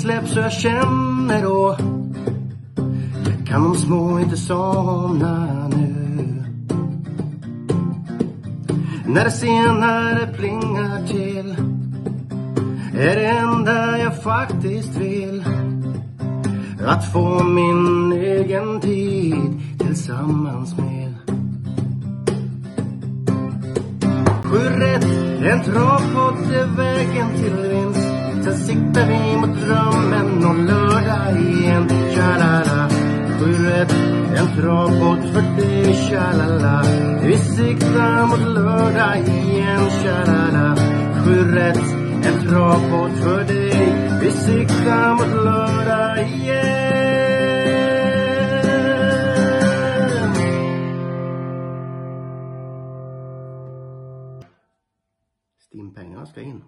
släpps och jag känner då. Kan de små inte somna nu. När det senare plingar till är det enda jag faktiskt vill. Att få min egen tid tillsammans med. Sju rätt, en travpott är vägen till vinst. Sen siktar vi Sju rätt, en travbåt för dig Tja-la-la. Vi siktar mot lördag igen Tja-la-la. Sju rätt, en travbåt för dig. Vi siktar mot lördag igen. Stimpengarna ska in.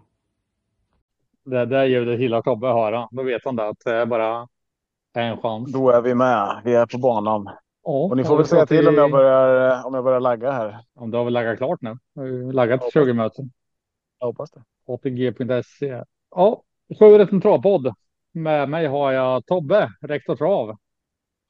Det där ljudet gillar Tobbe att höra. Då vet han det att det är bara en chans. Då är vi med. Vi är på banan. Ja, Och ni får väl säga till om jag börjar, om jag börjar lagga här. Om du har väl laggat klart nu? Laggat Ja. 20 möten. Jag hoppas det. ATG.se. Ja, sju rätt en travpodd. Med mig har jag Tobbe, rektor trav.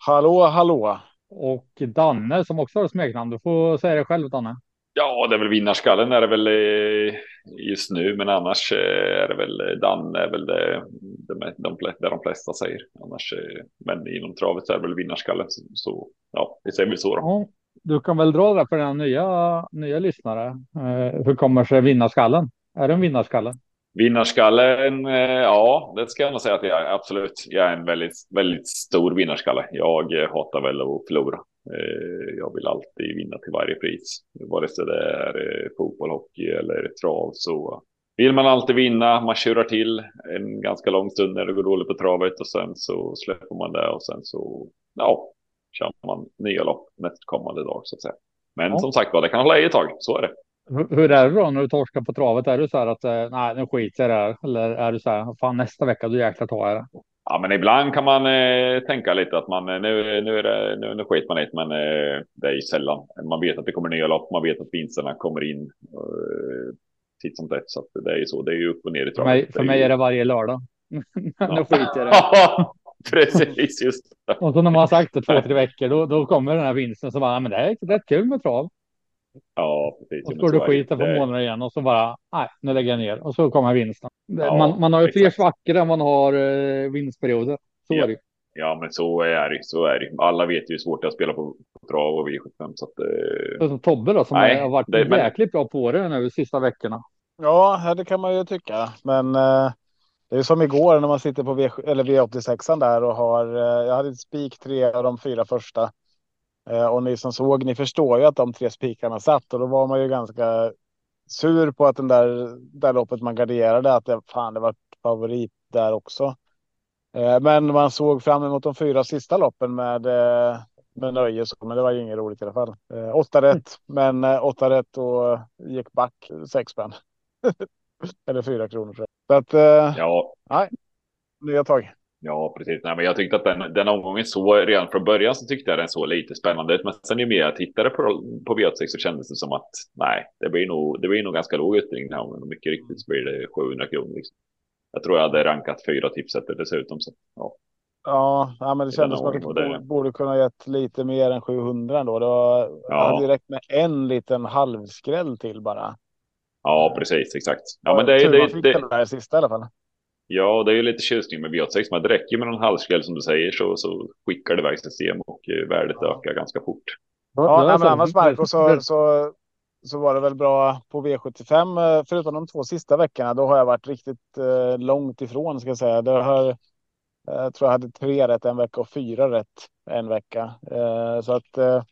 Hallå, hallå. Och Danne som också har ett smeknamn. Du får säga det själv Danne. Ja, det är väl vinnarskallen är det väl eh, just nu, men annars eh, är det väl eh, Dan är väl det, det, de, de, det de flesta säger. Annars, eh, men inom travet så är det väl vinnarskallen. Så, så ja, vi säger väl så då. Du kan väl dra det för den nya, nya lyssnare. Eh, hur kommer sig vinnarskallen? Är det en vinnarskalle? Vinnarskallen, ja, det ska jag nog säga att jag är absolut. Jag är en väldigt, väldigt stor vinnarskalle. Jag hatar väl att förlora. Eh, Jag vill alltid vinna till varje pris. Vare sig det är eh, fotboll, hockey eller trav så vill man alltid vinna. Man tjurar till en ganska lång stund när det går dåligt på travet och sen så släpper man det och sen så ja, kör man nya lopp nästkommande dag så att säga. Men Ja. som sagt var, det kan hålla i ett tag. Så är det. Hur, är det då när du torskar på travet? Är du så här att eh, nej, nu skiter jag i det här? Eller är du så här, fan nästa vecka, då jäklar tar jag det. Ja, men ibland kan man eh, tänka lite att man eh, nu, nu är det, nu, nu skiter man det, men eh, det är ju sällan. Man vet att det kommer nya lopp, man vet att vinsterna kommer in eh, titt som tätt, så att det är ju så. Det är ju upp och ner i För travet. mig, för mig ju- är det varje lördag. nu skiter jag det. Precis just det. Och så när man har sagt det två, tre veckor, då, då kommer den här vinsten som bara, "Ja, men det är rätt kul med trav. Ja, precis. Och går du skiten på månader igen och så bara, nej, nu lägger jag ner. Och så kommer vinsten. Ja, man, man har ju fler svackor än man har eh, vinstperioder. Så Ja. är det. Ja, men så är det. Så är det. Alla vet ju hur svårt det är att spela på, på trav och V75, så att eh, så Tobbe då, som Nej, har varit det- men- jäkligt bra på det nu de sista veckorna. Ja, det kan man ju tycka. Men eh, det är som igår när man sitter på V, eller V86 där och har. Eh, jag hade ett spik tre av de fyra första. Eh, och ni som såg, ni förstår ju att de tre spikarna satt och då var man ju ganska sur på att den där, där loppet man garderade att det fan det var favorit där också. Eh, men man såg fram emot de fyra sista loppen med med nöje, så, men det var ju inget roligt i alla fall. Eh, åtta rätt, men eh, åtta rätt och gick back sex spänn. Eller fyra kronor tror jag. Så att eh, ja, nya tag. Ja, precis. Nej, men jag tyckte att den, den omgången så redan från början så tyckte jag den såg lite spännande ut. Men sen ju mer jag tittade på, på V86 så kändes det som att nej, det blir nog, det blir nog ganska låg utdelning den här gången. Mycket riktigt så blir det 700 kronor. Liksom. Jag tror jag hade rankat fyra tipsetter dessutom. Så, ja. Ja, ja, men det kändes som att det borde, det- kunna gett lite mer än 700 ändå. Det var, Ja. hade direkt med en liten halvskräll till bara. ja, precis. Exakt. Ja, men det, det, det, den där sista i alla fall. Ja, det är ju lite tjusning med V86. Men det räcker med någon halvskräll som du säger så, så skickar det iväg system och eh, värdet Ja. ökar ganska fort. Ja, nej, men annars Marco så, så, så var det väl bra på V75. eh, Förutom de två sista veckorna, då har jag varit riktigt eh, långt ifrån ska jag säga. Det har, eh, jag tror jag hade tre rätt en vecka och fyra rätt en vecka. Eh, så att eh,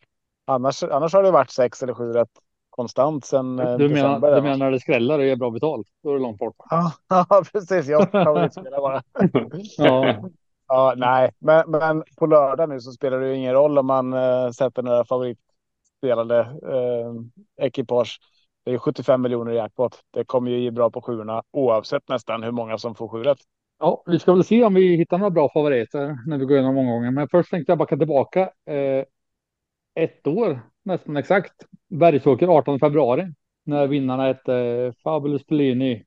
annars, annars har det varit sex eller sju rätt konstant sen eh, Du menar, december. du menar när det skrällar och ger bra betalt? Då är det långt bort. Ja, ja, precis. Jag favoritspelar bara. Ja, Ja, nej, men, men på lördag nu så spelar det ju ingen roll om man eh, sätter några favoritspelade eh, ekipage. Det är 75 miljoner i jackpot. Det kommer ju ge bra på sjuorna oavsett nästan hur många som får sju. Ja, vi ska väl se om vi hittar några bra favoriter när vi går igenom omgången. Men först tänkte jag backa tillbaka eh, ett år nästan exakt. Bergsåker 18 februari. när vinnarna hette eh, Fabulous Pellini.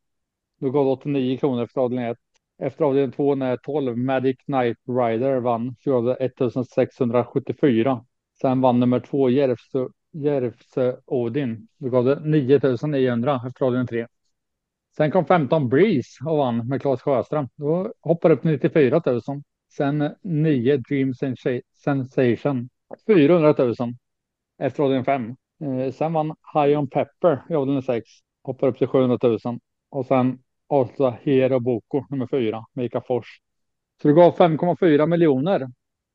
Då gav det 89 kronor efter avdelning 1. Efter avdelning 2 när 12 Magic Knight Rider vann så gav det 1674. Sen vann nummer 2 Järvsö, Järvsö Odin. Då gav det 9900 efter avdelning 3. Sen kom 15 Breeze och vann med Claes Sjöström. Då hoppade upp 94 000. Sen 9 Dream Sensation 400 000 efter avdelning 5. Eh, sen vann High on Pepper i avdelning 6. Hoppar upp till 700 000. Och sen avslutar Hero Boko nummer 4 Mika Fors. Så du gav 5,4 miljoner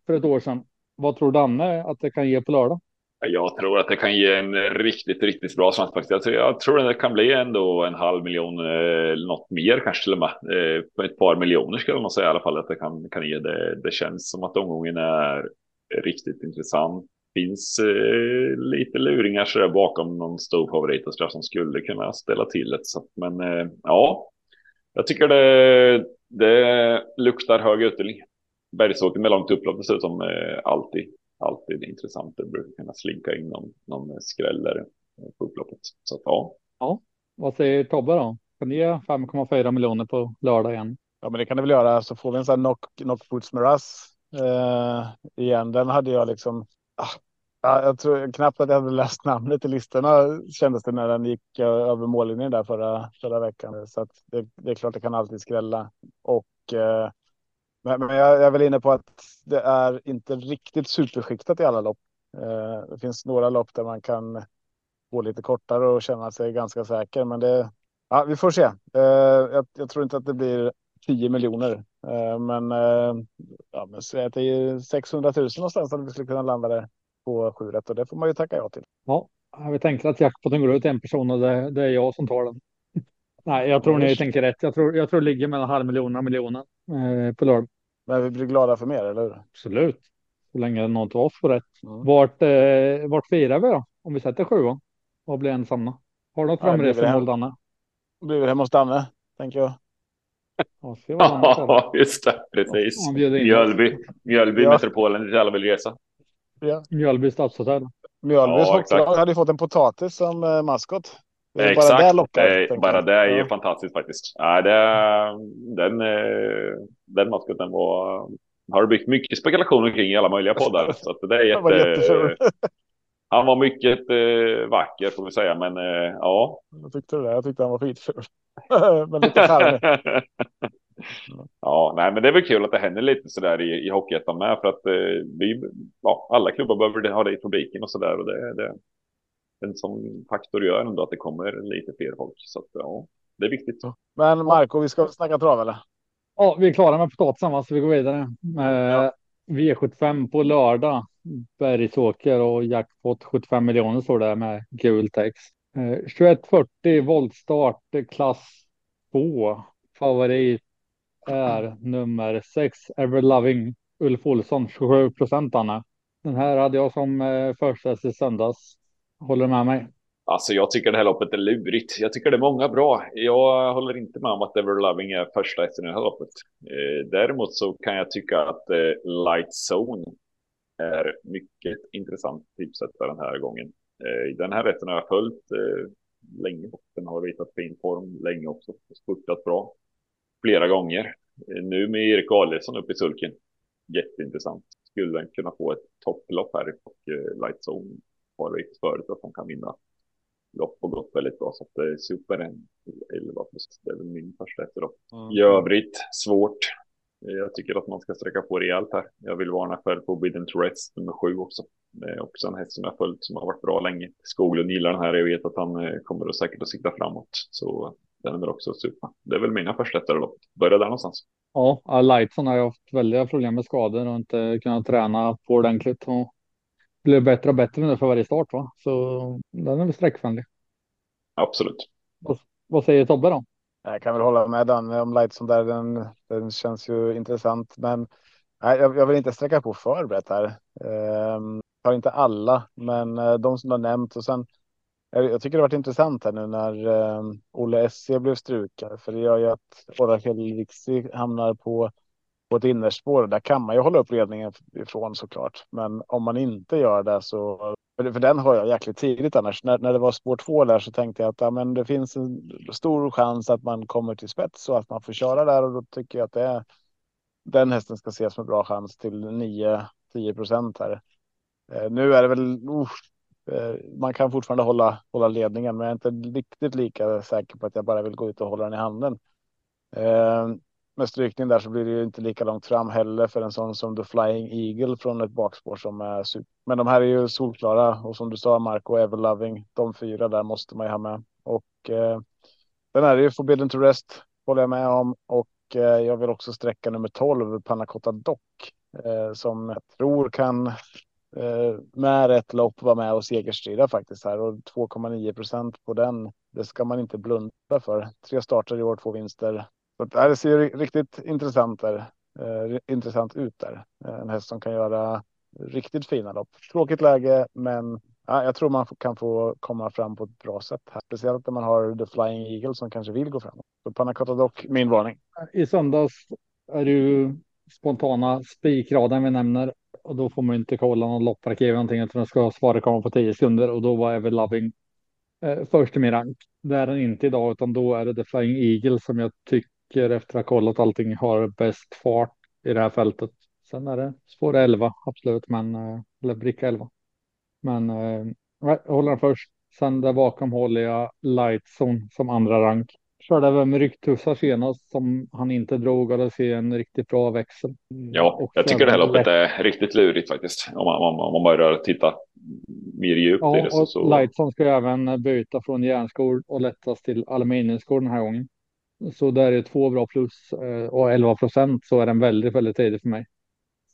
för ett år sedan. Vad tror Danne att det kan ge på lördag? Jag tror att det kan ge en riktigt, riktigt bra slant faktiskt. Jag tror, jag tror att det kan bli ändå en halv miljon, eh, eller något mer kanske till och med. Eh, ett par miljoner skulle man säga i alla fall att det kan, kan ge. Det, det känns som att omgången är riktigt intressant. Finns eh, lite luringar så där bakom någon stor favorit och så som skulle kunna ställa till det. Så, men eh, ja, jag tycker det, det luktar hög utdelning. Bergsåker med långt upplopp dessutom eh, alltid alltid intressant. Det brukar kunna slinka in någon, någon skräller på upploppet. Så att, ja. Ja, vad säger Tobbe då? Kan ni ge 5,4 miljoner på lördag igen? Ja, men det kan det väl göra. Så får vi en sån här knock, knock boots med Russ eh, igen. Den hade jag liksom. Ah, jag tror knappt att jag hade läst namnet i listorna kändes det när den gick eh, över mållinjen där förra, förra veckan. Så att det, det är klart det kan alltid skrälla. Och eh, men, jag, jag är väl inne på att det är inte riktigt superskiktat i alla lopp. Eh, det finns några lopp där man kan gå lite kortare och känna sig ganska säker, men det. Ja, vi får se. Eh, jag, jag, tror inte att det blir 10 miljoner, eh, men, eh, ja, men att det är 600 000 någonstans om vi skulle kunna landa där på 7 och det får man ju tacka ja till. Ja, vi tänker att jackpoten går ut en person och det, det är jag som tar den. Nej, jag tror ni tänker rätt. Jag tror, jag tror det ligger mellan halv miljon och miljonen eh, på lördag. Men vi blir glada för mer, eller hur? Absolut. Så länge någon av oss får rätt. Mm. Vart, eh, vart firar vi då? Om vi sätter sjuan? Vad blir ensamma? Har du något framresemål, Danne? Blir väl hemma hos Danne, tänker jag. Ja, ja just det. Precis. Mjölby. Mjölby, ja. metropolen dit alla vill resa. Ja. Mjölby stadshotell. Mjölbys ja, hade fått en potatis som eh, maskot. Exakt, bara det, lockar, det, bara det är ju ja. fantastiskt faktiskt. Ja, det, den, eh, den maskoten var, har det byggt mycket spekulationer kring i alla möjliga poddar. så att det är jätte, var han var mycket eh, vacker får vi säga, men eh, ja. Jag tyckte det, jag tyckte han var skitful. men lite charmig. Ja, nej, men det är väl kul att det händer lite så där i, i Hockeyettan med för att eh, vi, ja, alla klubbar behöver ha det i publiken och så där och det, det, en sån faktor gör ändå att det kommer lite fler folk. Så att, ja, det är viktigt. Men Marco, vi ska snacka trav eller? Ja, vi är klara med potatisen va? så vi går vidare. Ja. V75 på lördag. Bergsåker och jackpot 75 miljoner står det med gul text. 2140 voltstart klass 2. Favorit är nummer 6 Everloving Ulf Olsson 27 procent Anna. Den här hade jag som eh, första i söndags. Håller du med mig? Alltså jag tycker det här loppet är lurigt. Jag tycker det är många bra. Jag håller inte med om att Ever Loving är första i det här loppet. Eh, däremot så kan jag tycka att eh, Light Zone är mycket intressant tipset för den här gången. Eh, den här rätten har jag följt länge länge. Den har visat fin form länge också. Spurtat bra flera gånger. Eh, nu med Erik Adelsson uppe i sulken. Jätteintressant. Skulle den kunna få ett topplopp här och eh, Light Zone har visat förut att de kan vinna lopp och gått väldigt bra. Så att det är super en 11 plus. Det är väl min första efterlopp. Mm. I övrigt svårt. Jag tycker att man ska sträcka på rejält här. Jag vill varna för Forbidden to Rest nummer sju också. Det är också en häst som jag följt som har varit bra länge. Skoglund gillar den här. Jag vet att han eh, kommer att säkert att sikta framåt. Så den är också super. Det är väl mina första efterlopp. Börja där någonstans. Ja, Lightson har ju haft väldiga problem med skador och inte kunnat träna på ordentligt. Och blir bättre och bättre nu för varje start. Va? Så den är väl sträckvänlig. Absolut. Vad, vad säger Tobbe då? Jag kan väl hålla med Dan om Lightson där. Den, den känns ju intressant, men nej, jag, jag vill inte sträcka på för brett här. Ehm, har inte alla, men eh, de som har nämnt och sen. Jag tycker det har varit intressant här nu när eh, Olle SC blev strukad, för det gör ju att Orakel Riksi hamnar på på ett innerspår. Där kan man ju hålla upp ledningen ifrån såklart. Men om man inte gör det så För, för den har jag jäkligt tidigt annars. När, när det var spår två där så tänkte jag att ja, men det finns en stor chans att man kommer till spets och att man får köra där och då tycker jag att det är den hästen ska ses som en bra chans till 9-10 procent här. Eh, nu är det väl, uh, Eh, man kan fortfarande hålla, hålla ledningen, men jag är inte riktigt lika säker på att jag bara vill gå ut och hålla den i handen. Eh, med strykning där så blir det ju inte lika långt fram heller för en sån som The Flying Eagle från ett bakspår som är super. Men de här är ju solklara och som du sa Marco Everloving, de fyra där måste man ju ha med och eh, den är ju Forbidden to Rest håller jag med om och eh, jag vill också sträcka nummer 12 Panacotta Dock eh, som jag tror kan Eh, med rätt lopp vara med och segerstrida faktiskt här och 2,9 procent på den. Det ska man inte blunda för. Tre starter i år, två vinster. Så det ser riktigt intressant, där, eh, intressant ut där. Eh, en häst som kan göra riktigt fina lopp. Tråkigt läge, men ja, jag tror man kan få komma fram på ett bra sätt här. Speciellt när man har The Flying Eagle som kanske vill gå framåt. Så Panacotta dock min varning. I söndags är det ju spontana spikraden vi nämner och då får man inte kolla någon lopparkiv eller någonting utan ska svaret komma på 10 sekunder och då var Ever Loving eh, först i min rank. Det är den inte idag utan då är det The Flying Eagle som jag tycker tycker efter att ha kollat allting har bäst fart i det här fältet. Sen är det spår 11, absolut, men eh, eller bricka 11. Men eh, jag håller den först. Sen där bakom håller jag Lightzone som andra rank. Körde även med rycktussar senast som han inte drog och det ser en riktigt bra växel. Ja, och jag tycker det här loppet är riktigt lurigt faktiskt. Om man, om, man börjar titta mer djupt ja, i det. Så, och så... Lightson ska även byta från järnskor och lättas till aluminiumskor den här gången. Så där är två bra plus eh, och 11 procent så är den väldigt, väldigt tidig för mig.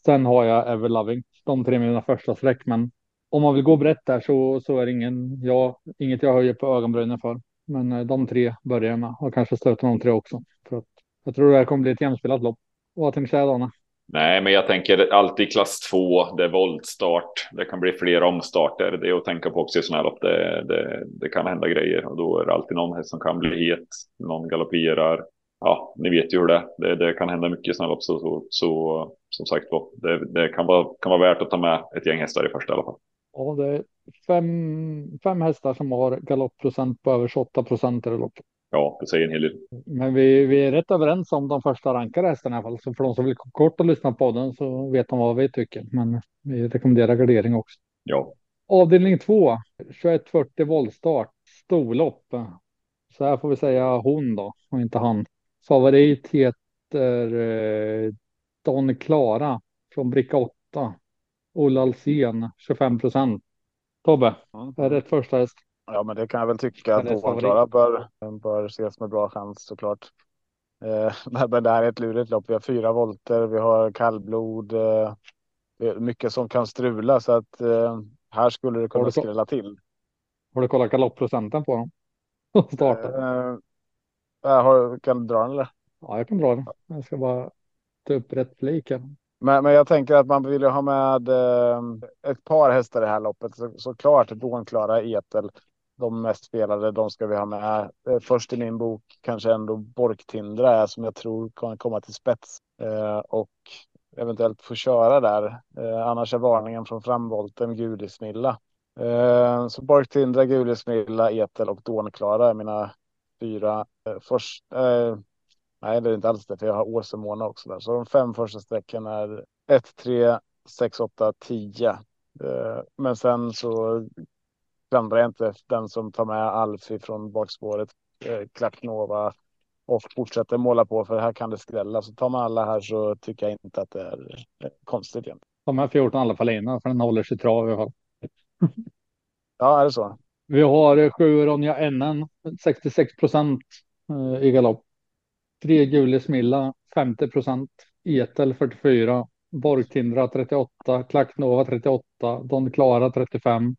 Sen har jag Everloving, de tre mina första streck, men om man vill gå brett där så, så är det ingen, ja, inget jag höjer på ögonbrynen för. Men eh, de tre börjar jag med och kanske stöter de tre också. För att jag tror det här kommer bli ett jämspelat lopp. Vad tänker du säga Dana? Nej, men jag tänker alltid klass två, det är voltstart. Det kan bli fler omstarter. Det är att tänka på också i sådana här lopp. Det, det, det, kan hända grejer och då är det alltid någon häst som kan bli het. Någon galopperar. Ja, ni vet ju hur det är. Det, det kan hända mycket i sådana lopp. Så, så, så som sagt det, det, kan, vara, kan vara värt att ta med ett gäng hästar i första i alla fall. Ja, det fem, fem hästar som har galoppprocent på över 28 procent i det loppet ja, det säger en hel del. Men vi, vi är rätt överens om de första rankade hästarna i alla fall. Så för de som vill kort och lyssna på den så vet de vad vi tycker. Men vi rekommenderar gardering också. Ja. Avdelning 2, 2140 voltstart, storlopp. Så här får vi säga hon då och inte han. Favorit heter eh, Don Klara från bricka 8. Olle Alsen 25 procent. Tobbe, mm. är det ett första häst? Ja, men det kan jag väl tycka att Klara bör, bör ses med bra chans såklart. Eh, men det här är ett lurigt lopp. Vi har fyra volter, vi har kallblod, eh, mycket som kan strula så att eh, här skulle det kunna skrälla till. Har du kollat galoppprocenten på dem? Starta. Eh, har, kan du dra den eller? Ja, jag kan dra den. Jag ska bara ta upp rätt flik här. Men, men jag tänker att man vill ju ha med eh, ett par hästar i det här loppet. Så, såklart Dånklara Etel de mest spelade, de ska vi ha med. Eh, först i min bok kanske ändå Borktindra är som jag tror kan komma till spets eh, och eventuellt få köra där. Eh, annars är varningen från framvolten Gudismilla. Eh, så Borktindra, Gudismilla, Etel och Dånklara är mina fyra eh, först. Eh, Eh, nej, det är inte alls det, för jag har Åsemona också där. Så de fem första strecken är 1, 3, 6, 8, 10. Men sen så klandrar jag inte den som tar med Alfie från bakspåret, eh, Klacknova och fortsätter måla på för här kan det skrälla. Så tar man alla här så tycker jag inte att det är eh, konstigt. Igen. De här 14 alla fall innan för den håller sig trav i alla fall. Ja, är det så? Vi har sju Ronja NN, 66 procent eh, i galopp. Tre Gule Smilla, 50 procent. Etel 44. Borgtindra 38. Klacknova 38. Don Klara 35.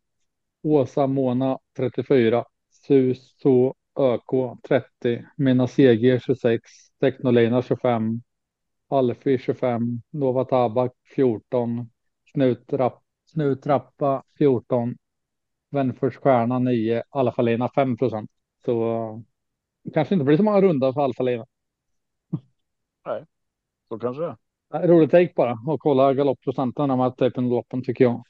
Åsa Mona 34, Suso ÖK 30, Mina CG 26, Technolina 25, Alfi 25, Nova Tabak 14, Knutrapp, Knutrappa 14, Vänfors Stjärna 9, Alfalena 5 procent. Så kanske inte blir så många runda för Alfalena. Nej, så kanske det är. Roligt take bara och kolla galoppprocenten när man tar upp loppen tycker jag.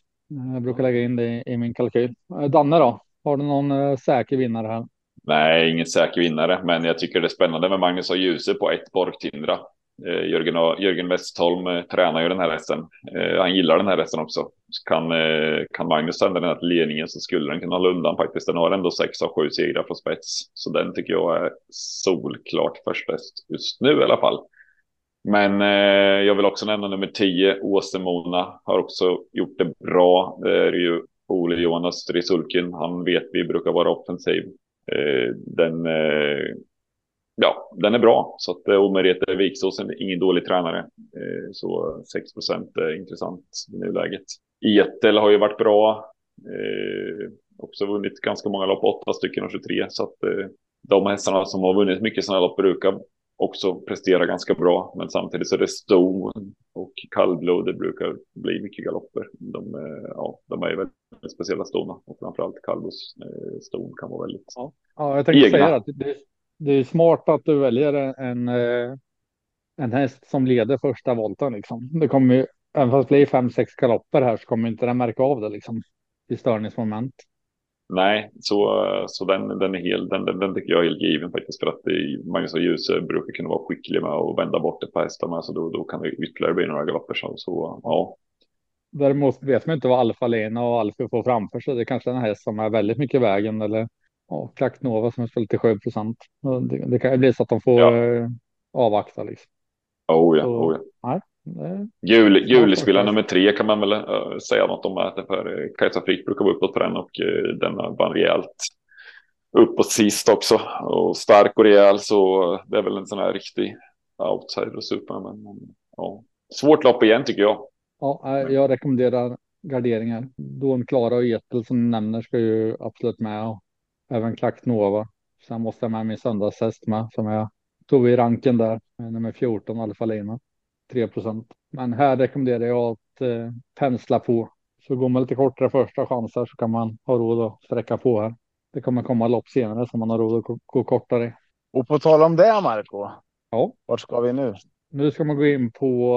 Jag brukar lägga in det i min kalkyl. Eh, Danne då? Har du någon eh, säker vinnare här? Nej, ingen säker vinnare, men jag tycker det är spännande med Magnus och Djuse på ett Borgtindra. Eh, Jörgen, och, Jörgen Westholm tränar ju den här hästen. Han gillar den här hästen också. Kan, kan Magnus sända den här till ledningen så skulle den kunna hålla undan faktiskt. Den har ändå sex av sju segrar från spets. Så den tycker jag är solklart först bäst just nu i alla fall. Men eh, jag vill också nämna nummer 10, Åsemona, har också gjort det bra. Det är ju Ole Johan Öster i sulken. Han vet vi brukar vara offensiv. Eh, den, eh, ja, den är bra. Så att eh, Merete Viksås är ingen dålig tränare. Eh, så 6 procent är intressant i nuläget. Etel har ju varit bra. Eh, också vunnit ganska många lopp, 8 stycken och 23. Så att eh, de hästarna som har vunnit mycket sådana lopp brukar också presterar ganska bra. Men samtidigt så är det ston och kallblod. Det brukar bli mycket galopper. De, eh, ja, de är väldigt speciella stona och framförallt kallblods eh, ston kan vara väldigt. Ja, ja jag tänkte Egna. säga att det, det är smart att du väljer en, eh, en häst som leder första volten. Liksom. Det kommer ju, även fast det blir fem, sex galopper här så kommer inte den märka av det liksom. I störningsmoment. Nej, så, så den, den är helt, den, den, den tycker jag är helt given faktiskt för att det, Magnus och Djuse brukar kunna vara skickliga med att vända bort ett par hästar med så då, då kan det ytterligare bli några galopper så, så ja. Däremot vet man inte vad Alfa Lena och Alfa får framför sig. Det är kanske är en häst som är väldigt mycket i vägen eller ja, Klack Nova som är spelat till 7 procent. Det, det kan ju bli så att de får Ja. eh, avvakta liksom. Oh ja, Så- oh ja. Nej, Jul, julspelare nummer tre kan man väl eh, säga något om. Att för eh, Kajsa Frick brukar vara uppåt på den och den vann rejält uppåt sist också. Och stark och rejäl så det är väl en sån här riktig outsider och super. Men, men, ja. Svårt lopp igen tycker jag. ja, jag rekommenderar garderingar. Dawn Klara och Etel som du nämner ska ju absolut med och även Klack Nova. Sen måste jag med min söndagshäst med som jag tog i ranken där. eh, Nummer 14 Alfa Lena. 3 procent. Men här rekommenderar jag att eh, pensla på. Så går man lite kortare första chanser så kan man ha råd att sträcka på här. Det kommer komma lopp senare som man har råd att gå- kortare. Och på tal om det, Marco. Ja. Vart ska vi nu? Nu ska man gå in på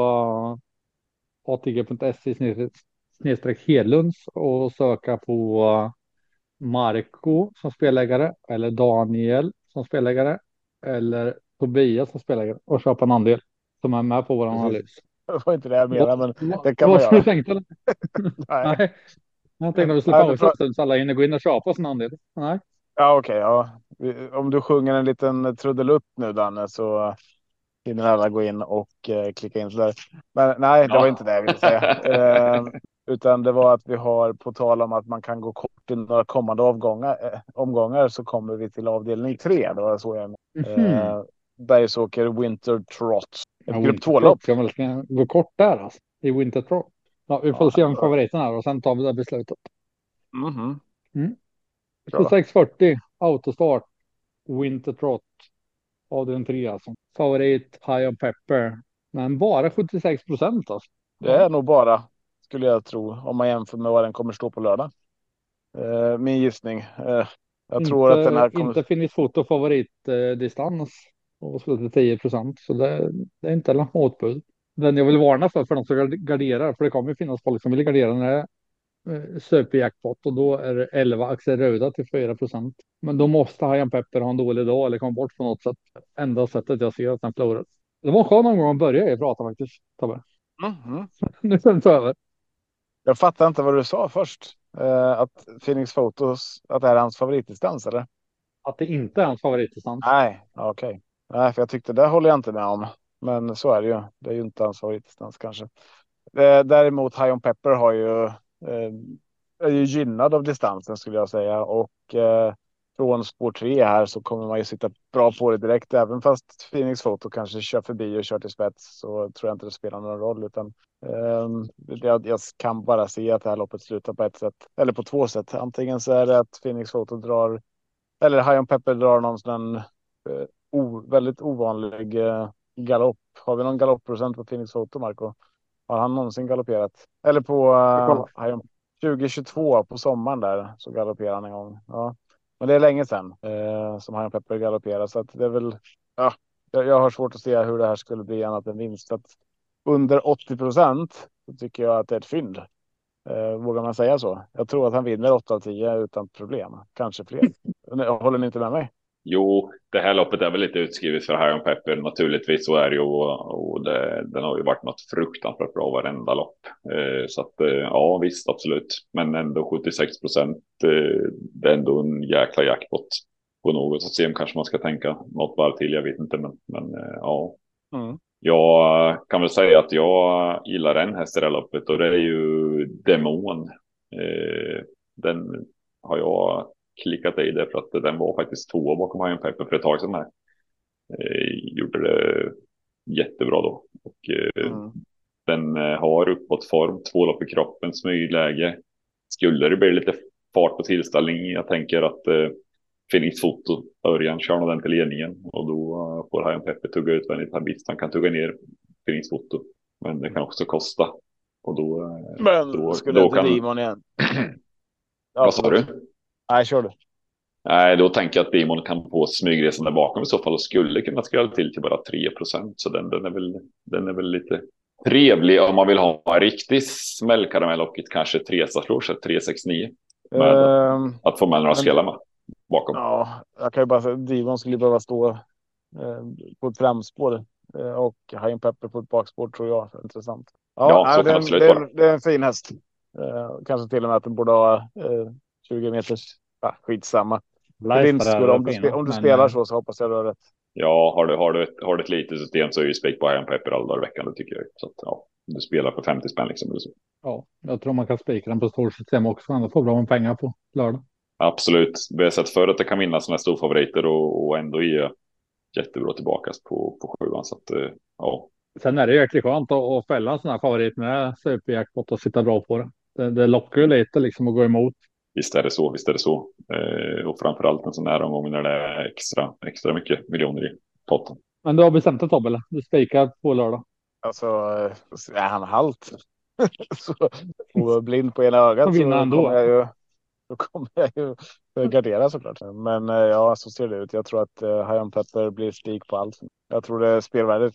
uh, atg.se snedstreck- snedstreck Hedlunds och söka på uh, Marco som spelägare eller Daniel som spelägare eller Tobias som spelägare och köpa en andel som är med på vår analys. Det var inte det jag menade, men det kan Vad man göra. du tänkt eller? Nej. Nej. Jag tänkte att vi skulle pausa så alla hinner gå in och köpa sin andel. Nej. Ja, okej. ja. Vi- Om du sjunger en liten trudelutt nu, Danne, så hinner alla gå in och eh, klicka in sådär. Men nej, det Ja. var inte det jag ville säga. eh, utan det var att vi har, på tal om att man kan gå kort i några kommande avgångar, eh, omgångar, så kommer vi till avdelning tre. Det var så jag Mhm. eh, Bergsåker Winter Trot. Ja, grupp två-lopp. Ska väl gå kort där alltså, i Winter Trot. Ja, vi får Ja, se om favoriten är och sen tar vi det beslutet. Mhm. Bra. 2640 autostart Winter Trot avdelning 3 alltså. Favorit High on Pepper. Men bara 76 procent alltså. Det är nog bara, skulle jag tro, om man jämför med vad den kommer stå på lördag. Eh, min gissning. Eh, jag tror att den här kommer... Inte Finnish Foto favoritdistans och till 10 procent. Så det, det är inte något motbud. Den jag vill varna för, för de som garderar, för det kommer ju finnas folk som vill gardera när det är eh, superjackpot och då är det 11 Axel Ruda till 4 procent. Men då måste Hajan Pepper ha en dålig dag eller komma bort på något sätt. Enda sättet jag ser att den förlorar. Det var en skön omgång att börja prata faktiskt. Tobbe. Mhm. Nu är det över. Jag fattar inte vad du sa först. Eh, att Phoenix Photos, att det här är hans favoritdistans eller? Att det inte är hans favoritdistans. Nej, ja, okej. Nej, för jag tyckte det håller jag inte med om. Men så är det ju. Det är ju inte ansvarigt distans kanske. Eh, däremot High on Pepper har ju eh, är ju gynnad av distansen skulle jag säga och eh, från spår 3 här så kommer man ju sitta bra på det direkt. Även fast Phoenix Photo kanske kör förbi och kör till spets så tror jag inte det spelar någon roll utan ehm, jag, jag kan bara se att det här loppet slutar på ett sätt eller på två sätt. Antingen så är det att Phoenix Photo drar eller High on Pepper drar någon sån eh, o, väldigt ovanlig eh, galopp. Har vi någon galoppprocent på Phoenix Photo, Marco? Har han någonsin galopperat? Eller på on 2022 på sommaren där så galopperade han en gång. Ja, men det är länge sedan eh, som on Pepper galopperar så att det är väl. Ja, jag, jag har svårt att se hur det här skulle bli annat än vinst. Att under 80 procent så tycker jag att det är ett fynd. Eh, vågar man säga så? Jag tror att han vinner 8 av 10 utan problem. Kanske fler. Håller ni inte med mig? Jo, det här loppet är väl lite utskrivet för Hiron Pepper. Naturligtvis så är det ju och, och det, den har ju varit något fruktansvärt bra varenda lopp. Eh, så att eh, ja, visst, absolut. Men ändå 76 procent. Eh, det är ändå en jäkla jackpot på något sätt. kanske man ska tänka något varv till. Jag vet inte, men, men ja. Mm. Jag kan väl säga att jag gillar en häst i det här loppet och det är ju Demon. Den har jag klickat i det för att den var faktiskt två bakom Iron Pepper för ett tag sedan. Här. Eh, gjorde det jättebra då. Och, eh, mm. Den eh, har uppåt form, två lopp i kroppen, smygläge. Skulle det bli lite fart på tillställning, jag tänker att eh, Phoenix Foto, Örjan kör den till ledningen och då uh, får Hajan Pepper tugga utvändigt en bit. Han kan tugga ner Phoenix Foto, men det kan också kosta. Och då, uh, men då, skulle då inte kan... Dimon igen? ja, Vad sa du? Nej, kör du. Nej, då tänker jag att Dimon kan på smygresan där bakom i så fall och skulle kunna skrälla till till bara 3 procent. Så den, den, är väl, den är väl lite trevlig om man vill ha en riktig smällkaramell och ett kanske 3 slår 369. Med uh, att få med några skrällar med bakom. Ja, jag kan ju bara säga att Divon skulle behöva stå eh, på ett framspår eh, och Hajen Pepper på ett bakspår tror jag. Intressant. Ja, ja nej, det, är en, det, är, det, är en fin häst. Eh, kanske till och med att den borde ha 20 eh, meters. Ah, skitsamma. Vinstskor, om, du, spe, om du men, spelar så så hoppas jag du har rätt. Ja, har du, har du, ett, har du ett litet system så är ju spik på Hajen Pepper alla dagar i veckan. Det tycker jag. Så att, ja, du spelar för 50 spänn liksom. Eller så. Ja, jag tror man kan spika den på stort system också. Man får bra med pengar på lördag. Absolut. Vi har sett förr att det kan vinna sådana storfavoriter och, och ändå ge jättebra tillbaka på, på sjuan. Så att, eh, ja. Sen är det jäkligt skönt att, att fälla en sån här favorit med superjackpot och sitta bra på det. Det, det lockar ju lite liksom att gå emot. Visst är det så, visst är det så. Eh, och framförallt en sån här omgång när det är extra, extra mycket miljoner i potten. Men du har bestämt dig Tobbe? Du spikar på lördag? Alltså, är han halt så, och blind på ena ögat så kommer jag ju då kommer jag ju gardera såklart. Men eh, ja, så ser det ut. Jag tror att eh, Hajan Pepper blir spik på allt. Jag tror det spelvärdet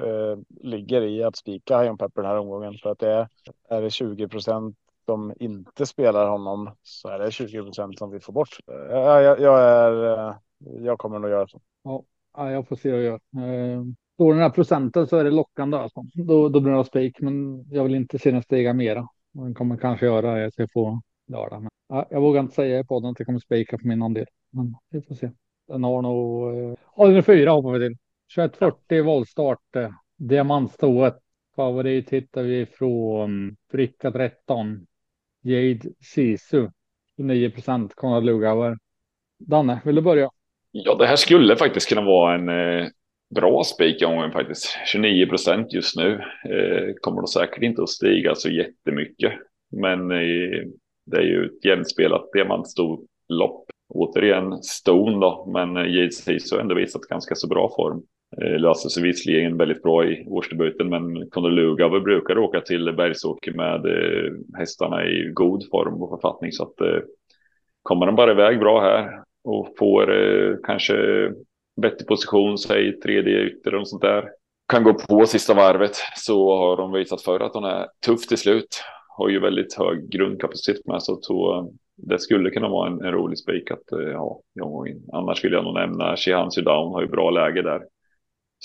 eh, ligger i att spika Hajan Pepper den här omgången för att det är, är det 20 procent som inte spelar honom så är det 20 procent som vi får bort. Jag, jag, är. Eh, jag kommer nog göra så. Ja, jag får se vad jag gör. Eh, står den här procenten så är det lockande alltså. Då, då blir det spik, men jag vill inte se den stiga mera. Den kommer kanske göra det jag får lördag. Men, ja, jag vågar inte säga i podden att det kommer spika på min andel, men vi får se. Den har nog. Eh, ja, den är fyra hoppar vi till. 2140 ja. voltstart. Diamantstået. Favorit hittar vi från Bricka 13. Jade Sisu. 9 procent. Konrad Lugauer. Danne, vill du börja? Ja, det här skulle faktiskt kunna vara en eh, bra spik omgången faktiskt. 29 procent just nu. Eh, kommer då säkert inte att stiga så jättemycket. Men eh, det är ju ett jämnspelat diamantstorlopp. Återigen Stone då, men eh, Jade Sisu har ändå visat ganska så bra form. Eh, löser sig visserligen väldigt bra i årsdebuten, men Conor brukar åka till Bergsåker med eh, hästarna i god form och författning. Så att eh, kommer de bara iväg bra här och får eh, kanske bättre position, säg tredje ytter och sånt där. Kan gå på sista varvet så har de visat för att de är tuff till slut har ju väldigt hög grundkapacitet med så det skulle kunna vara en, en rolig spik att ha ja, Annars vill jag nog nämna Shehan Sudan har ju bra läge där.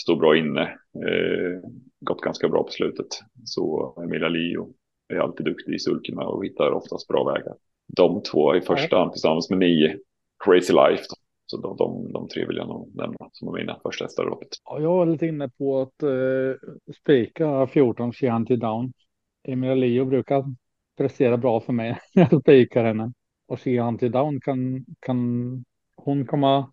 Står bra inne. Eh, gått ganska bra på slutet. Så Emilia Lio är alltid duktig i sulkerna och hittar oftast bra vägar. De två i första hand tillsammans med nio Crazy Life. Så de, de, de tre vill jag nog nämna som mina första hästar i loppet. Ja, jag var lite inne på att eh, spika 14 Chianti Down. Emilia Leo brukar prestera bra för mig när jag spikar henne. Och Chianti down kan, kan hon komma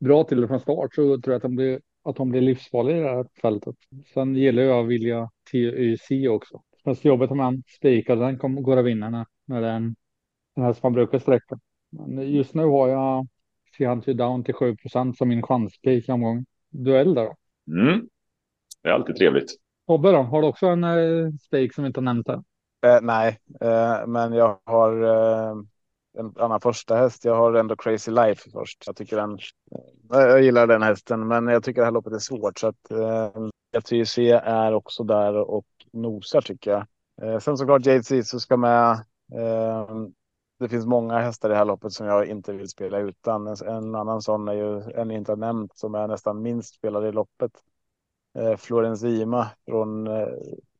bra till det från start så tror jag att hon blir, att hon blir livsfarlig i det här fältet. Sen gillar jag Vilja TYC också. Fast jobbet om man spikar den kommer, går att vinna när, den, den här som man brukar sträcka. Men just nu har jag Seahunty down till 7% som min chanspik i omgången. Duell där då. Mm. Det är alltid trevligt. Tobbe då, har du också en eh, stake som vi inte har nämnt här? Eh, nej, eh, men jag har eh, en annan första häst. Jag har ändå Crazy Life först. Jag tycker den. Eh, jag gillar den hästen, men jag tycker det här loppet är svårt så att eh, C är också där och nosar tycker jag. Eh, sen såklart Jade Sisu ska med. Eh, det finns många hästar i det här loppet som jag inte vill spela utan. En, en annan sån är ju en inte har nämnt som är nästan minst spelad i loppet. Eh, Florenzima från eh,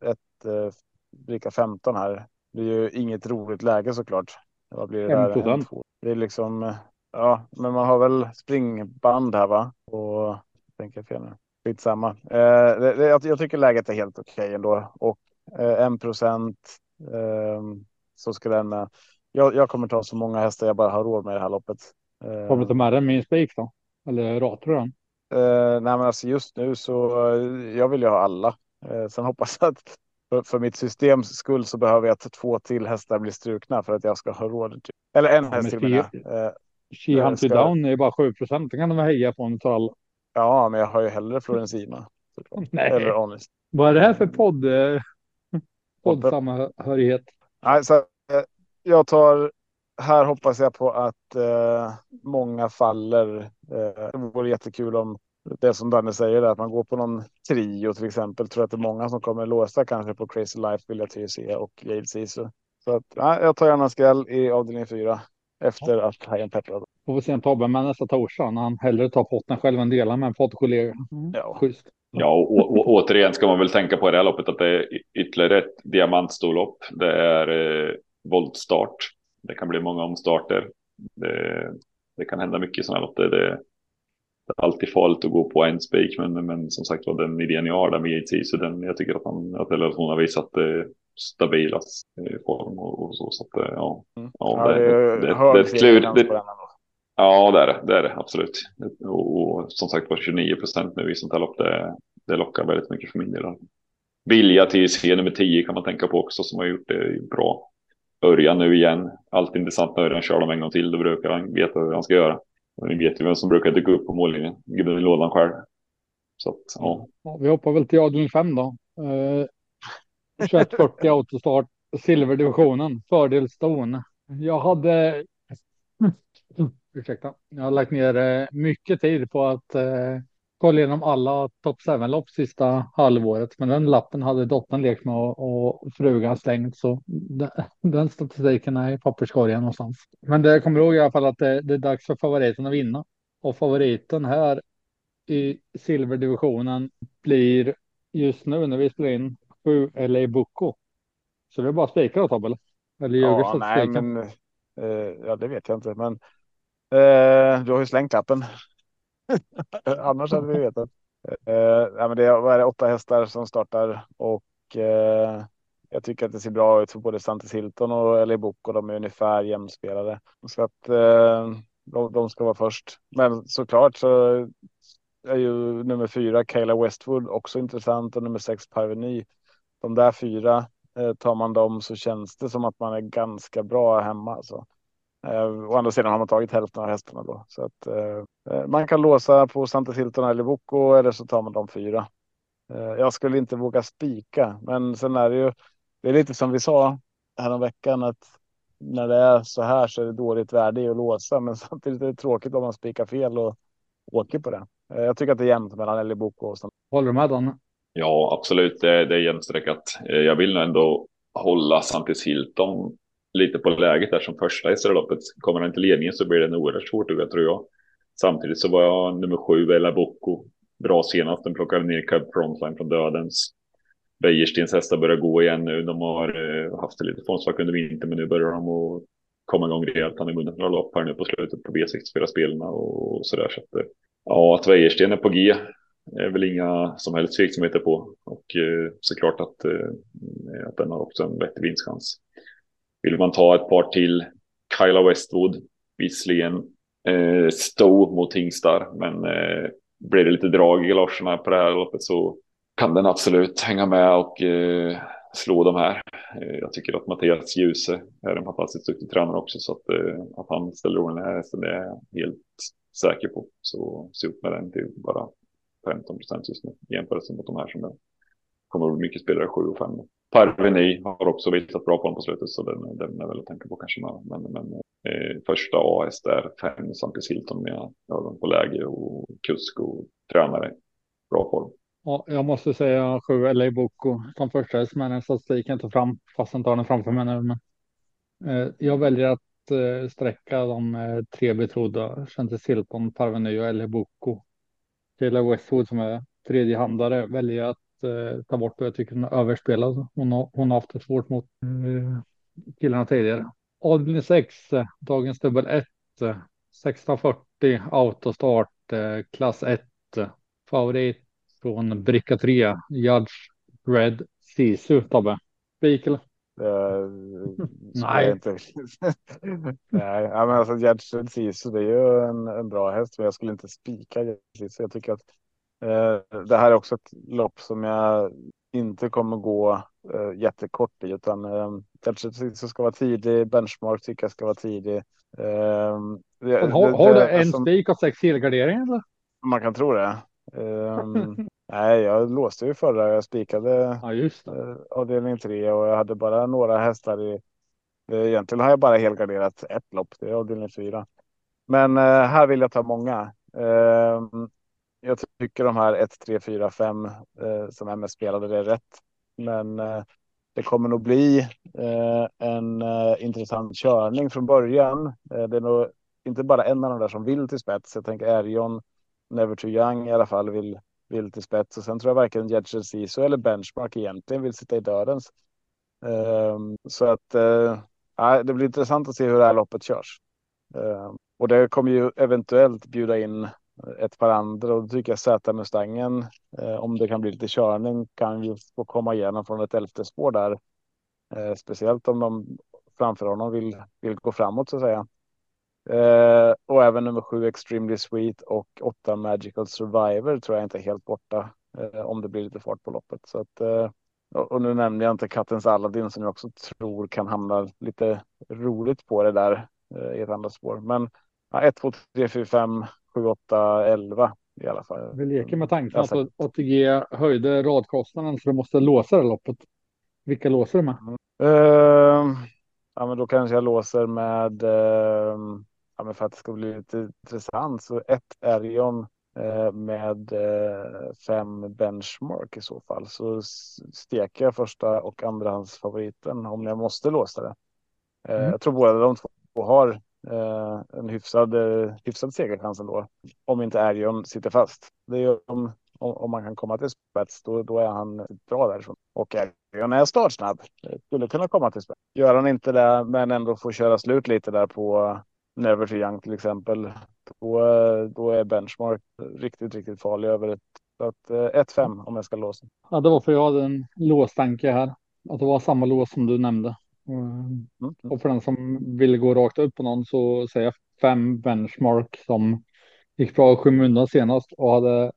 ett eh, bricka 15 här. Det är ju inget roligt läge såklart. Vad blir det där? 1%. En, två. Det är liksom, eh, ja, men man har väl springband här va? Och tänker jag fel nu. Skitsamma. Eh, det, det, jag, jag tycker läget är helt okej ändå och eh, en procent eh, så ska den med. Jag, jag kommer ta så många hästar jag bara har råd med i det här loppet. Eh, Kommer du ta med den min spik då? Eller ratar du den? Eh, nej, men alltså just nu så eh, jag vill ju ha alla. Eh, sen hoppas jag att för, för mitt systems skull så behöver jag att två till hästar blir strukna för att jag ska ha råd. Typ. Eller en Ja, häst till. Eh, She Hunt You ska- Down är bara 7 procent. Den kan de heja på en alla. ja, men jag har ju hellre Florenzima. såklart. Nej. Eller Honest. Vad är det här för podd? eh, Poddsamhörighet. Nej, så, eh, jag tar. Här hoppas jag på att eh, många faller. Eh, det vore jättekul om det som Danne säger, att man går på någon trio till exempel. Tror att det är många som kommer låsa kanske på Crazy Life, Vilja TC och Jade Sisu. Så att, ja, jag tar gärna en skräll i avdelning fyra efter att Hajen pepprar. Får vi se en Tobbe med nästa torsdag när han hellre tar potten själv än delar med en poddkollega. Ja. Schysst. Ja, och, och, och återigen ska man väl tänka på i det här loppet att det är ytterligare ett diamantstorlopp. Det är eh, voltstart. Det kan bli många omstarter. Det, det kan hända mycket i sådana här lopp. Det, det, alltid farligt att gå på en spik, men, men som sagt var den idén jag har där med JT, så den, jag tycker att, han, att eller att hon har visat eh, stabilast eh, form och, och så. så att, eh, ja, Mm. ja, Ja, det, är det, det, det är ett klur. segerchans Det, på den ändå. Ja, det är det. Det är det absolut. Och, och som sagt var 29 procent nu i sånt här lopp. Det, det lockar väldigt mycket för min del. Vilja till C nummer 10 kan man tänka på också som har gjort det bra. Örjan nu igen. Alltid intressant när Örjan kör dem en gång till. Då brukar han veta hur han ska göra. Och ni vet ju vem som brukar dyka upp på mållinjen. Gubben i lådan själv. Så att, ja. Ja, vi hoppar väl till avdelning 5 då. Eh, 2140 autostart, silverdivisionen, fördel Stone. Jag hade. Ursäkta, jag har lagt ner eh, mycket tid på att eh, kolla igenom alla topp 7-lopp sista halvåret, men den lappen hade dottern lekt med och, och frugan slängt, så den, den statistiken är i papperskorgen någonstans. Men det kommer ihåg i alla fall att det, det är dags för favoriten att vinna och favoriten här i silverdivisionen blir just nu när vi spelar in 7 LA Bucco. Så det är bara spika då Tobbe? eller? Eller ljuger Ja, nej, men eh, ja, det vet jag inte, men eh, du har ju slängt lappen. Annars hade vi vetat. Eh, ja, men det är, vad är det, åtta hästar som startar och eh, jag tycker att det ser bra ut för både Santis Hilton och eller bok och De är ungefär jämnspelade så att eh, de, de ska vara först. Men såklart så är ju nummer fyra Kayla Westwood också intressant och nummer sex Parveny. De där fyra Eh, tar man dem så känns det som att man är ganska bra hemma. Alltså. Eh, å andra sidan har man tagit hälften av hästarna då. Så att, eh, eh, man kan låsa på Santa Hilton eller Boko eller så tar man de fyra. Eh, jag skulle inte våga spika, men sen är det ju. Det är lite som vi sa häromveckan att när det är så här så är det dåligt värde i att låsa, men samtidigt är det tråkigt om man spikar fel och åker på det. Eh, jag tycker att det är jämnt mellan Eli Boko och Santa. Håller du med Danne? Ja, absolut. Det, det är jämnstreckat. Eh, Jag vill nog ändå hålla Santis Hilton lite på läget där som första i loppet. Kommer han till ledningen så blir det en oerhört svårt tugga tror jag. Samtidigt så var jag nummer sju, Ella Bocco. Bra senast. Den plockade ner Cab Frontline från dödens. Wäjerstens hästar börjar gå igen nu. De har eh, haft det lite formsvacka under vintern, men nu börjar de att komma igång rejält. Han är vunnit några lopp här nu på slutet på V64-spelarna och, och sådär. Så att, eh, ja, att Wäjersten är på G är väl inga som helst tveksamheter på. Och eh, såklart att, eh, att den har också en vettig vinstchans. Vill man ta ett par till, Kyla Westwood, visserligen eh, Stowe mot Hingstar, men eh, blir det lite drag i galoscherna på det här loppet så kan den absolut hänga med och eh, slå de här. Eh, jag tycker att Mattias Djuse är en fantastiskt duktig tränare också, så att, eh, att han ställer ordning den här hästen det är jag helt säker på. Så se upp med den till bara 15 procent just nu i jämförelse mot de här som kommer att bli mycket spelare 7 och 5. Parveny har också visat bra form på slutet så den, den är väl att tänka på kanske. Men, men eh, första AS där, fem Sampis Hilton med ögon på läge och kusk och tränare. Bra form. Ja, jag måste säga sju LA Boko som första häst med den statistiken tog fram fast jag inte har den framför mig nu. Men, eh, jag väljer att eh, sträcka de eh, tre betrodda Chanty Hilton, Parveny och LA Boko. Taylor Westwood som är tredjehandare väljer jag att ta bort och jag tycker hon är överspelad. Hon har, hon har haft det svårt mot eh, killarna tidigare. Avdelning 6, eh, dagens dubbel 1, 1640 autostart, eh, klass 1, favorit från bricka 3, Judge Red Sisu, Tobbe. Spik eller? Uh, Nej. Inte. Nej, men alltså Gerd Sisu det är ju en, en bra häst, men jag skulle inte spika Gerd Sisu. Jag tycker att eh, det här är också ett lopp som jag inte kommer gå eh, jättekort i, utan eh, Gerd Sisu ska vara tidig. Benchmark tycker jag ska vara tidig. Eh, det, Har, du en alltså, spik och sex helgarderingar eller? Man kan tro det. Ehm, nej, jag låste ju förra. Jag spikade Ja, eh, avdelning tre och jag hade bara några hästar i. eh, Egentligen har jag bara helgarderat ett lopp. Det är avdelning fyra. Men eh, här vill jag ta många. Jag tycker de här 1, 3, 4, 5 eh, som MS spelade det är rätt. Men eh, det kommer nog bli eh, en eh, intressant körning från början. Eh, det är nog inte bara en av de där som vill till spets. Jag tänker Erion, Never Too Young i alla fall vill, vill till spets. Och sen tror jag varken Jedger Ciso eller Benchmark egentligen vill sitta i dödens. Ehm, så att eh, det blir intressant att se hur det här loppet körs. Ehm, och det kommer ju eventuellt bjuda in ett par andra och då tycker jag Z Mustangen, eh, om det kan bli lite körning, kan ju få komma igenom från ett elfte spår där. Eh, speciellt om de framför honom vill, vill gå framåt så att säga. Eh, och även nummer sju Extremely Sweet och åtta Magical Survivor tror jag inte är helt borta eh, om det blir lite fart på loppet. Så att, eh, och nu nämnde jag inte Kattens Aladdin som jag också tror kan hamna lite roligt på det där eh, i ett andra spår. Men ja, 1, 2, 3, 4, 5, 7, 8, 11 i alla fall. Vi leker med tanken att ATG höjde radkostnaden så du måste låsa det loppet. Vilka låser du med? Ehm, ja, men då kanske jag låser med, ehm, ja, men för att det ska bli lite intressant, så ett Erion eh, med eh, fem benchmark i så fall. Så steker jag första och andrahandsfavoriten om jag måste låsa det. Eh, Mm. Jag tror båda de två har eh, en hyfsad, eh, hyfsad segerchans ändå. Om inte Ergion sitter fast. Det är om, om, om man kan komma till spets, då, då är han bra därifrån. Och Ergion är startsnabb. Eh, skulle kunna komma till spets. Gör han inte det, men ändå får köra slut lite där på eh, Never to Young till exempel. Då, eh, då är benchmark riktigt, riktigt farlig över ett. Så att 1-5 om jag ska låsa. Ja, det var för jag hade en låstanke här. Att det var samma lås som du nämnde. Mm. Och för den som vill gå rakt upp på någon så säger jag fem benchmark som gick bra i skymundan senast och hade,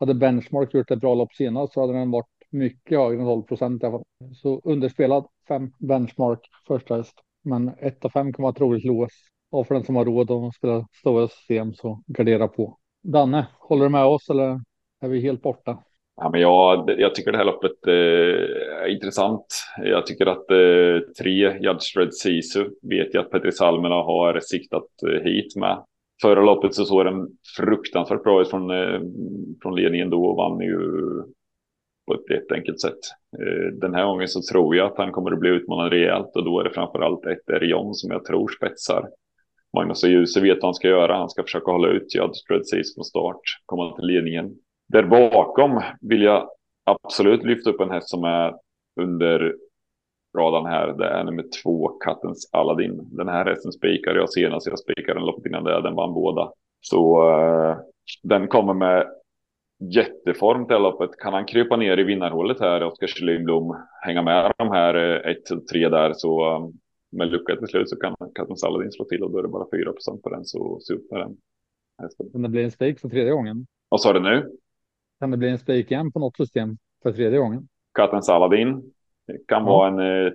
hade benchmark gjort ett bra lopp senast så hade den varit mycket högre än 12 procent. Så underspelad fem benchmark första häst. Men ett av fem kan vara ett roligt lås. Och för den som har råd att spela stora system så gardera på. Danne, håller du med oss eller är vi helt borta? Ja, men jag, jag tycker det här loppet eh, är intressant. Jag tycker att eh, tre Judstred Sisu vet jag att Petri Salmela har siktat eh, hit med. Förra loppet så såg den fruktansvärt bra ut från, eh, från ledningen då och vann ju på ett rätt enkelt sätt. Eh, den här gången så tror jag att han kommer att bli utmanad rejält och då är det framförallt ett Erion som jag tror spetsar. Magnus och Djuse vet vad han ska göra. Han ska försöka hålla ut Judstred Sisu från start, komma till ledningen. Där bakom vill jag absolut lyfta upp en häst som är under radarn här. Det är nummer två, Kattens Aladdin. Den här hästen spikade jag senast. Jag spikade den loppet innan det. Den vann båda. Så eh, den kommer med jätteform till loppet. Kan han krypa ner i vinnarhålet här, Oskar Kjellin hänga med de här 1-3 där så eh, med lucka till slut så kan Kattens Aladdin slå till och då är det bara 4% på den så se upp med den. Kan det bli en spik för tredje gången? Vad sa du nu? Kan det bli en spik igen på något system för tredje gången? Kattens Aladdin kan vara en eh,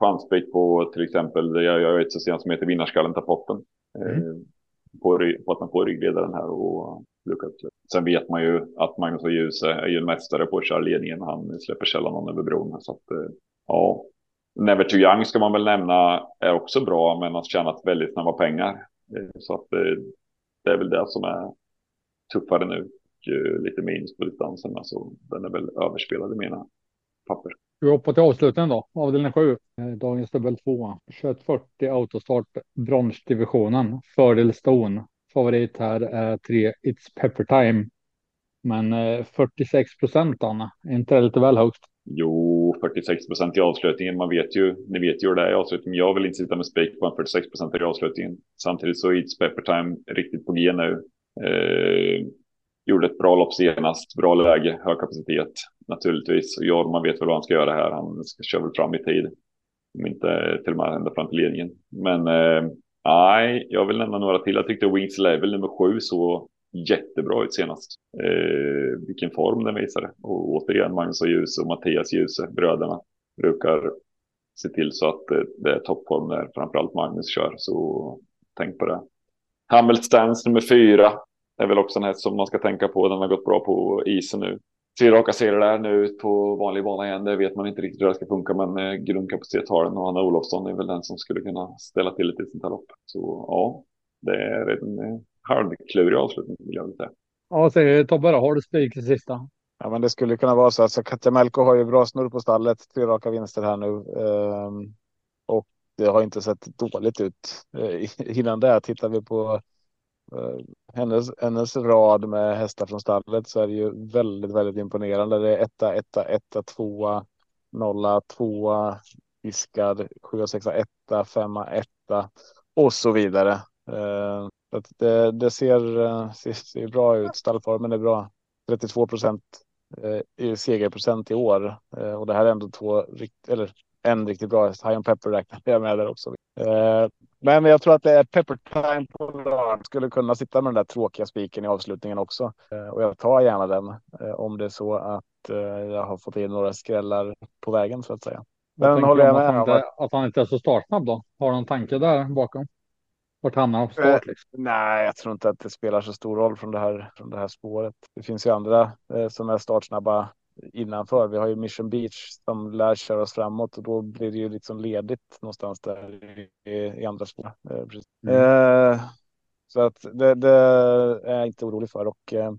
chansspik på till exempel, jag gör ett system som heter Vinnarskallen tar potten. Eh, på, ry- på att man får ryggledaren här och lyckas. Sen vet man ju att Magnus och Djuse är ju en mästare på att köra ledningen. Han släpper sällan någon över bron. Så att, eh, ja. Never Too Young ska man väl nämna är också bra, men har tjänat väldigt snabba pengar. Eh, så att eh, det är väl det som är tuffare nu. Lite minus på distanserna så den är väl överspelad i mina papper. Vi hoppar till avslutningen då, avdelning 7. Eh, dagens dubbel 2. 2140 autostart bronsdivisionen. Fördel Stone. Favorit här är 3 It's Pepper Time. Men 46 procent Anna, är inte det lite väl högt? Jo, 46 procent i avslutningen. Man vet ju, ni vet ju hur det är i avslutningen. Jag vill inte sitta med spik på en 46 procent i avslutningen. Samtidigt så är It's Pepper Time riktigt på G nu. Eh, gjorde ett bra lopp senast, bra läge, hög kapacitet naturligtvis. Och Jorma vet väl vad han ska göra här. Han ska köra väl fram i tid. Om inte till och med ända fram till ledningen. Men eh, nej, jag vill nämna några till. Jag tyckte Wings Level nummer sju så jättebra ut senast. Eh, vilken form den visade. Och återigen Magnus och Ljus och Mattias Ljuse, bröderna, brukar se till så att det, det är toppform när framförallt Magnus kör. Så tänk på det. Hamilstans nummer fyra är väl också en häst som man ska tänka på. Den har gått bra på isen nu. Tre raka serier där nu på vanlig bana igen. Det vet man inte riktigt hur det ska funka, men eh, grundkapacitet har den och Anna Olofsson är väl den som skulle kunna ställa till ett sånt här lopp. Så ja, det är en eh, halvklurig avslutning vill jag säga. Ja, säger Tobbe då. Har du spik till sista? Ja, men det skulle kunna vara så. Alltså, Katja Melko har ju bra snurr på stallet. Tre raka vinster här nu. Um, och det har inte sett dåligt ut uh, innan det. Tittar vi på Eh, hennes, hennes rad med hästar från stallet så är det ju väldigt, väldigt imponerande. Det är etta, etta, etta, tvåa, nolla, tvåa, viskad, sjua, sexa, etta, femma, etta och så vidare. Uh, det, det ser, eh, ser, ser, bra ut. Stallformen är bra. 32 procent i segerprocent i år och det här är ändå två eller en riktigt bra häst. High on Pepper räknar jag med där också. Men jag tror att det är Pepper Time på lördag. Skulle kunna sitta med den där tråkiga spiken i avslutningen också och jag tar gärna den om det är så att jag har fått in några skrällar på vägen så att säga. Men håller jag med. Att han, inte, att han inte är så startsnabb då? Har du någon tanke där bakom? Vart hamnar han på start? Eh, liksom? nej, jag tror inte att det spelar så stor roll från det här, från det här spåret. Det finns ju andra eh, som är startsnabba innanför. Vi har ju Mission Beach som lär köra oss framåt och då blir det ju liksom ledigt någonstans där i, i andra spår. Eh, mm. eh, så att det, det, är jag inte orolig för och eh,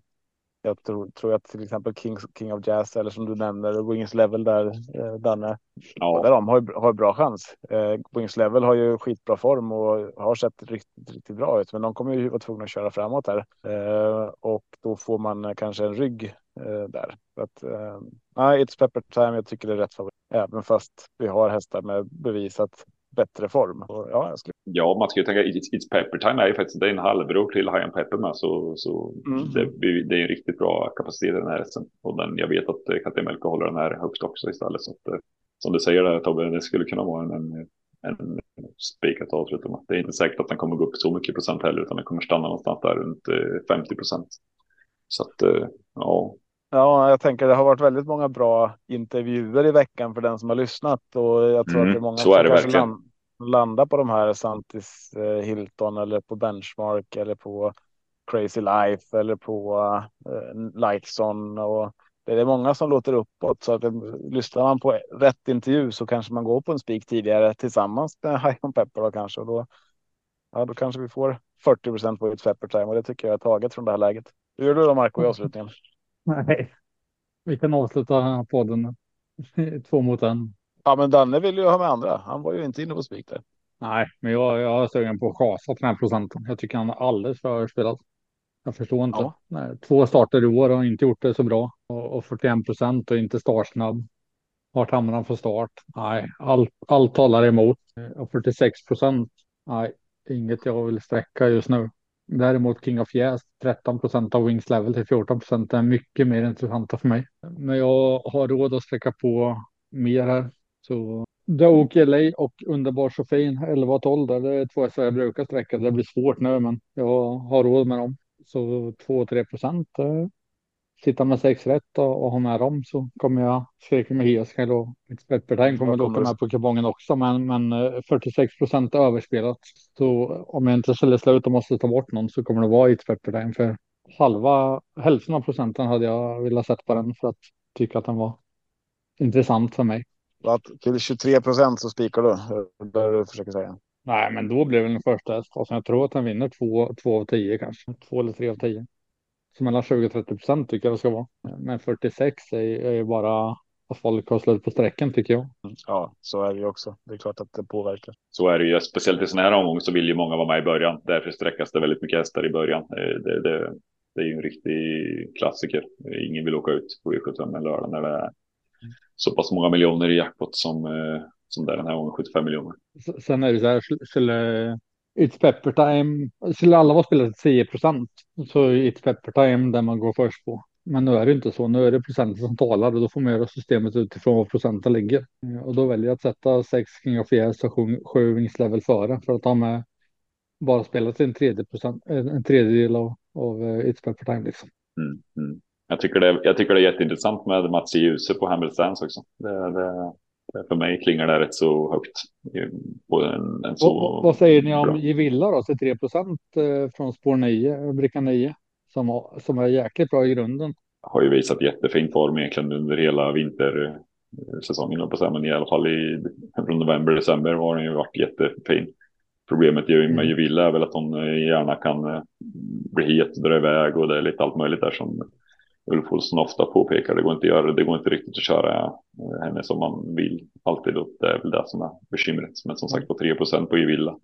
jag tror, tror att till exempel King, King of Jazz eller som du nämner Wings Level där eh, Danne. Ja. Där de har, har bra chans. Eh, Wings Level har ju skitbra form och har sett riktigt, riktigt bra ut, men de kommer ju vara tvungna att köra framåt här eh, och då får man kanske en rygg eh, där. Så att, eh, it's pepper time. Jag tycker det är rätt favorit, även fast vi har hästar med bevisat bättre form. Och, ja, jag skulle... ja, man ska ju tänka It's, It's Pepper Time är ju faktiskt det är en halvbror till High Pepper med så, så mm. det, det, är en riktigt bra kapacitet i den här hästen. Och den, jag vet att Katja Melko håller den här högst också istället. Så att, eh, som du säger där Tobbe, det skulle kunna vara en, en, en spik att avsluta med. Det är inte säkert att den kommer gå upp så mycket procent heller, utan den kommer stanna någonstans där runt 50 eh, procent. Så att, eh, ja, Ja, jag tänker det har varit väldigt många bra intervjuer i veckan för den som har lyssnat och jag tror mm, att det är många så är verkligen. Land, landar på de här Santis eh, Hilton eller på Benchmark eller på Crazy Life eller på eh, Likeson och det är många som låter uppåt så att det, lyssnar man på rätt intervju så kanske man går på en spik tidigare tillsammans med High on Pepper då kanske och då. Ja, då kanske vi får 40 procent på ett Pepper Time och det tycker jag är taget från det här läget. Hur gör du då Marco i avslutningen? Nej, vi kan avsluta podden två mot en. Ja, men Danne vill ju ha med andra. Han var ju inte inne på spik där. Nej, men jag, jag är sugen på att chasa den här procenten. Jag tycker han är alldeles för överspelad. Jag förstår inte. Ja. Nej, två starter i år och inte gjort det så bra och, och 41 procent och inte startsnabb. Vart hamnar han för start? Nej, allt, allt talar emot. Och 46 procent. Nej, inget jag vill sträcka just nu. Däremot King of Yes 13 procent av Wings level till 14 procent är mycket mer intressanta för mig. Men jag har råd att sträcka på mer här. Så Doke LA och Underbar så fin 11 och 12 där. Det är två hästar jag brukar sträcka. Det blir svårt nu, men jag har råd med dem. Så 2-3 procent. Eh, sitta med sex rätt och, och ha med dem så kommer jag skrika med Hiaskall och Expertpartiet kommer att åka med på kupongen också. Men, men 46 eh, procent överspelat. Så om jag inte säljer slut och måste ta bort någon så kommer det vara Expertpartiet. För halva, hälften av procenten hade jag velat sätta på den för att tycka att den var intressant för mig. Att till 23 procent så spikar du, där du försöker säga. Nej, men då blir väl den första hästfasen. Jag tror att han vinner två, två av tio kanske. Två eller tre av tio. Så mellan 20 och 30 procent tycker jag det ska vara. Men 46 är, är bara att folk har slut på sträckan tycker jag. Ja, så är det ju också. Det är klart att det påverkar. Så är det ju. Speciellt i sådana här omgångar så vill ju många vara med i början. Därför sträckas det väldigt mycket hästar i början. Eh, det, det, det är ju en riktig klassiker. Ingen vill åka ut på V75 en lördag när det är så pass många miljoner i jackpot som, eh, som det är den här gången, 75 miljoner. Sen är det så här, skulle It's Pepper Time, skulle alla vara spelat 10 procent så är It's Pepper Time där man går först på. Men nu är det inte så. Nu är det procenten som talar och då får man göra systemet utifrån vad procenten ligger. Och då väljer jag att sätta 6 King of Years och 7 Wings Level före för att ha med bara spelat en tredje procent, en tredjedel av, av uh, It's Pepper Time liksom. Mm, mm. Jag, tycker det, jag tycker det är jätteintressant med Mats i ljuset på Hamiltons också. Det, det, för mig klingar det rätt så högt. På en, en så vad, vad säger ni om Givilla då? 3 procent eh, från spår 9, bricka 9 som, som är jäkligt bra i grunden. Har ju visat jättefin form egentligen under hela vintersäsongen. Men i alla fall i från november, december har den ju varit jättefin. Problemet ju med mm. är väl att hon gärna kan eh, bli het och dra iväg och det är lite allt möjligt där som Ulf Olsson ofta påpekar. Det går inte att göra det. går inte riktigt att köra eh, henne som man vill alltid. Och det är väl det som är bekymret. Men som sagt på 3% på Juvilla.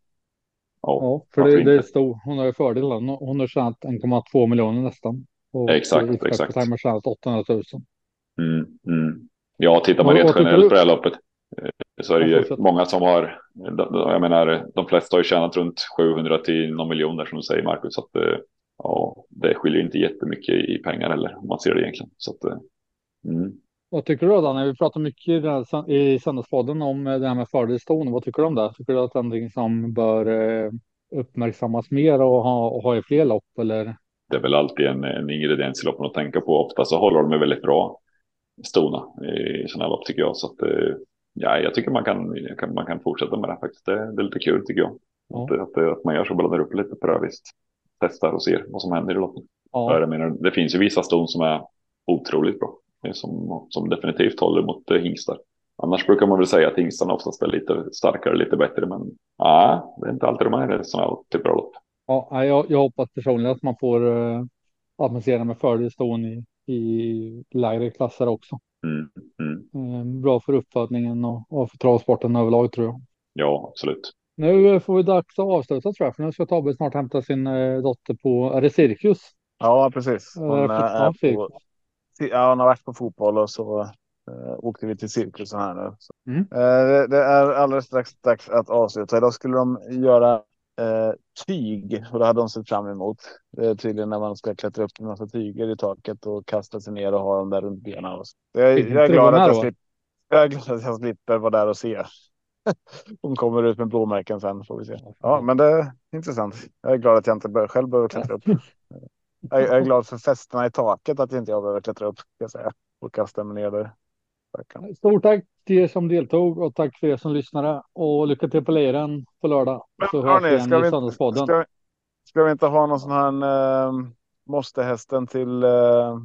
Ja, ja, för det, det är stor. Hon har ju fördelen. Hon har tjänat 1,2 miljoner nästan. Och exakt, exakt. Time har tjänat 800 000. Mm, mm. Ja, tittar man rent generellt på det här loppet eh, så är det ju många som har, jag menar, de flesta har ju tjänat runt 700 till någon miljoner som du säger Marcus. Så att, eh, ja, det skiljer inte jättemycket i pengar heller om man ser det egentligen. Så att, eh, mm. Vad tycker du då? När vi pratar mycket i Söndagspodden om det här med fördelston. Vad tycker du om det? Tycker du att det är någonting som bör uppmärksammas mer och ha, och ha i fler lopp eller? Det är väl alltid en, en ingrediens i loppen att tänka på. Ofta så håller de väldigt bra stona i sådana lopp tycker jag. Så att, ja, jag tycker man kan, man kan fortsätta med det faktiskt. Det, det är lite kul tycker jag. Ja. Att, att, att, man gör så, blandar upp lite prövisst. Testar och ser vad som händer i loppen. Ja. Jag menar, det finns ju vissa ston som är otroligt bra. Som, som definitivt håller mot eh, hingstar. Annars brukar man väl säga att hingstarna oftast är lite starkare, lite bättre. Men ja, det är inte alltid de är sådana typer av lopp. Ja, jag, jag hoppas personligen att man får uh, att man ser med fördel ston i, i lägre klasser också. Mm, mm. Eh, bra för uppfödningen och, och för travsporten överlag tror jag. Ja, absolut. Nu får vi dags att avsluta tror jag, för nu ska Tobbe snart hämta sin eh, dotter på, är det cirkus? Ja, precis. Hon, äh, är på, ja, hon har varit på fotboll och så äh, åkte vi till cirkusen här nu. Mm. Äh, det, det, är alldeles strax dags att avsluta. Idag skulle de göra eh, tyg och det hade de sett fram emot. Det är tydligen när man ska klättra upp en massa tyger i taket och kasta sig ner och ha dem där runt benen. Jag, jag, är glad att jag, slipper, jag är glad att jag slipper vara där och se. Hon kommer ut med blåmärken sen får vi se. Ja, men det är intressant. Jag är glad att jag inte själv behöver klättra upp. Jag är glad för festerna i taket att inte jag behöver klättra upp. Ska jag säga, och kasta mig ner där. Stort tack till er som deltog och tack för er som lyssnade och lycka till på leren på lördag. Så Men, hörni, ska, vi, ska, vi, ska vi inte ha någon sån här äh, måste hästen till äh,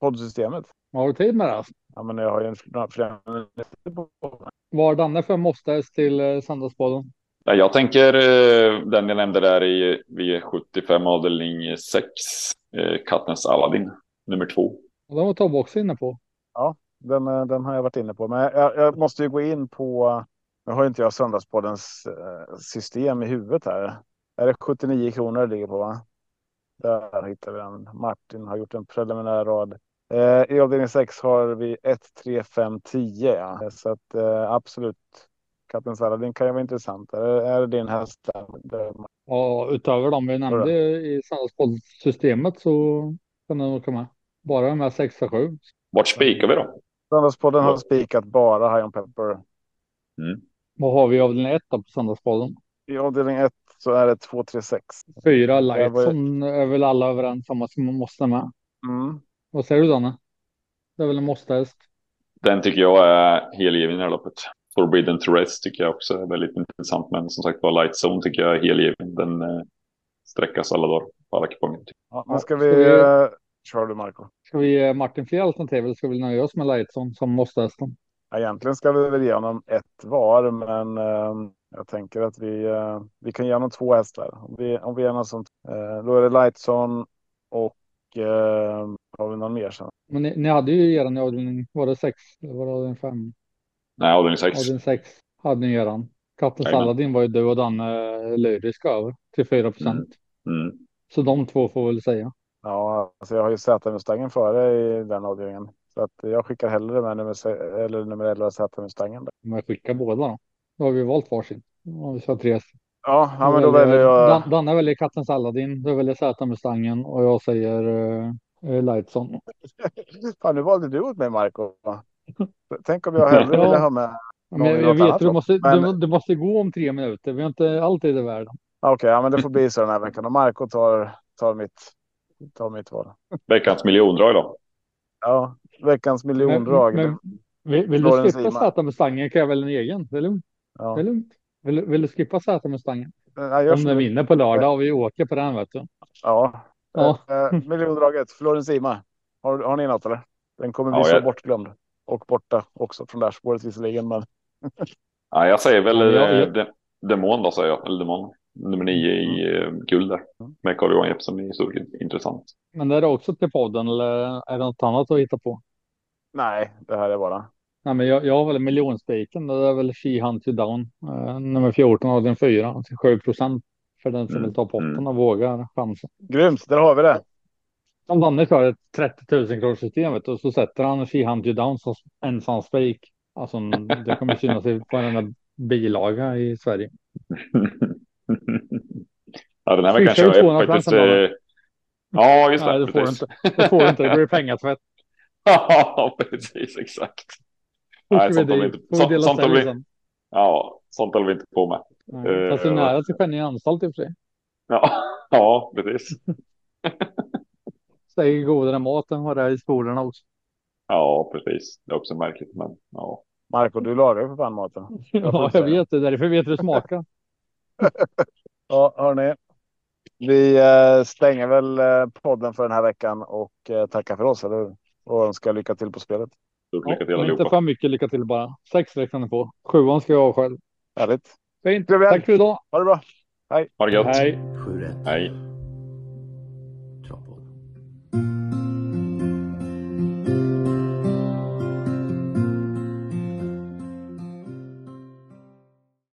poddsystemet? Har du tid med det? Ja, men jag har ju en Vad är Danne för måste till äh, Söndagspodden? Ja, jag tänker äh, den jag nämnde där i V75 avdelning 6, äh, Kattens Aladdin, nummer två. Och den var Tobbe också inne på. Ja, den, eh, den har jag varit inne på. Men jag, jag måste ju gå in på. Nu har inte jag söndagspoddens eh, system i huvudet här. Är det 79 kronor det ligger på? Va? Där hittar vi den. Martin har gjort en preliminär rad. Eh, I avdelning 6 har vi 1, 3, 5, 10. Ja. Så att eh, absolut. Kapten Saladin kan ju vara intressant. Är, är det din häst? Ja, utöver de vi nämnde i söndagspoddsystemet så kan den åka med. Bara de här 6 och 7. Vart spikar vi då? Söndagspodden har spikat bara High on Pepper. Mm. Vad har vi i avdelning 1 på Söndagspodden? I avdelning 1 så är det 2, 3, 6. Fyra Lightson är väl alla överens om att man måste med. Mm. Vad säger du Danne? Det är väl en måste-häst? Den tycker jag är helgiven i det här loppet. Forbidden to Rest tycker jag också är väldigt intressant. Men som sagt var Light Zone tycker jag är helgiven. Den eh, sträckas alla dagar på alla kuponger. Ja, men ska vi... Ska vi... Eh, kör du Marco. Ska vi ge Martin fler alternativ eller ska vi nöja oss med Lightson som måste hästen? Egentligen ska vi väl ge honom ett var, men eh, jag tänker att vi, eh, vi kan ge honom två hästar. Om vi, om vi är något sånt, eh, då är det Lightson och eh, har vi någon mer sen? Men ni, ni hade ju eran i avdelning, var det sex? Eller var det avdelning fem? Nej, avdelning sex. Avdelning sex hade ni eran. Kapten. Saladin var ju du och Danne lyriska över till 4 procent. Mm. Så de två får väl säga. Ja, alltså jag har ju Z-Mustangen före i den avdelningen. Så att jag skickar hellre med nummer, eller nummer 11 Z-Mustangen. Om jag skickar båda då. Då har vi valt varsin. Om vi kör tre. Ja, ja men då väljer jag. Dan, Danne väljer katten Saladin. Du väljer Z-Mustangen och jag säger uh, Lightson. Fan, nu valde du åt mig Marco. Tänk om jag hellre Ja. ville ha med. Men jag, vet, du måste, Men- du, du måste gå om tre minuter. Vi har inte alltid i världen. Okej, ja, men det får bli så den här veckan. Och Marco tar, tar, mitt, tar mitt val. Veckans miljondrag då. Ja, veckans miljondrag. Men, men, vill, vill du Florens skippa Ima. Z-Mustangen kan jag välja en egen. Det är lugnt. ja. Det är lugnt. Vill, du- vill du skippa Z-Mustangen? Gör Om den vinner på lördag och vi åker på den vet du. Ja. Ja. Eh, miljondraget, Florensima. Har, har ni något eller? Den kommer bli Ja, så jag- bortglömd. Och borta också från dashboardet visserligen. Men Ja, jag säger väl Ja, jag- eh, de, Demon då säger jag. Eller Demon. Nummer nio i eh, guld där. Med Carl-Johan Jeppsson i stort intressant. Men det är det också till podden eller är det något annat att hitta på? nej, det här är bara. Nej, men jag, jag har väl miljonspiken. Det är väl She Hunt You Down. Eh, nummer 14 av den 4. Alltså 7 procent. För den som Mm, vill ta potten mm. och vågar chansen. Grymt, där har vi det. Om Danne kör ett 30 000 kronors system vet du, och så sätter han She Hunt You Down som ensam spik. Alltså det kommer synas i varenda bilaga i Sverige. ja, den här ju jag 200 faktiskt. Eh, ja, just det. Nej, det får du inte. Det får du inte. Det blir pengatvätt. Ja, precis. Exakt. Nej, sånt håller vi inte- sånt- sånt håller vi-. Ja, sånt håller vi inte på med. Eh, Fast det är nära till Skänninge anstalt i och för sig. Ja, ja precis. Säkert godare mat än vad det i skolorna också. Ja, precis. Det är också märkligt, men ja. Marco, du lagar ju för fan maten. Ja, jag vet det. Därför vet du smakar. Ja, hörni. Vi eh, stänger väl eh, podden för den här veckan och eh, tackar för oss, eller hur? Och önskar lycka till på spelet. Stort lycka till men inte allihopa. för mycket lycka till bara. Sex räcker ni på. Sjuan ska jag ha själv. Härligt. Fint. Trevligt. Tack för idag. Ha det bra. Ha det gött. Hej. Hej.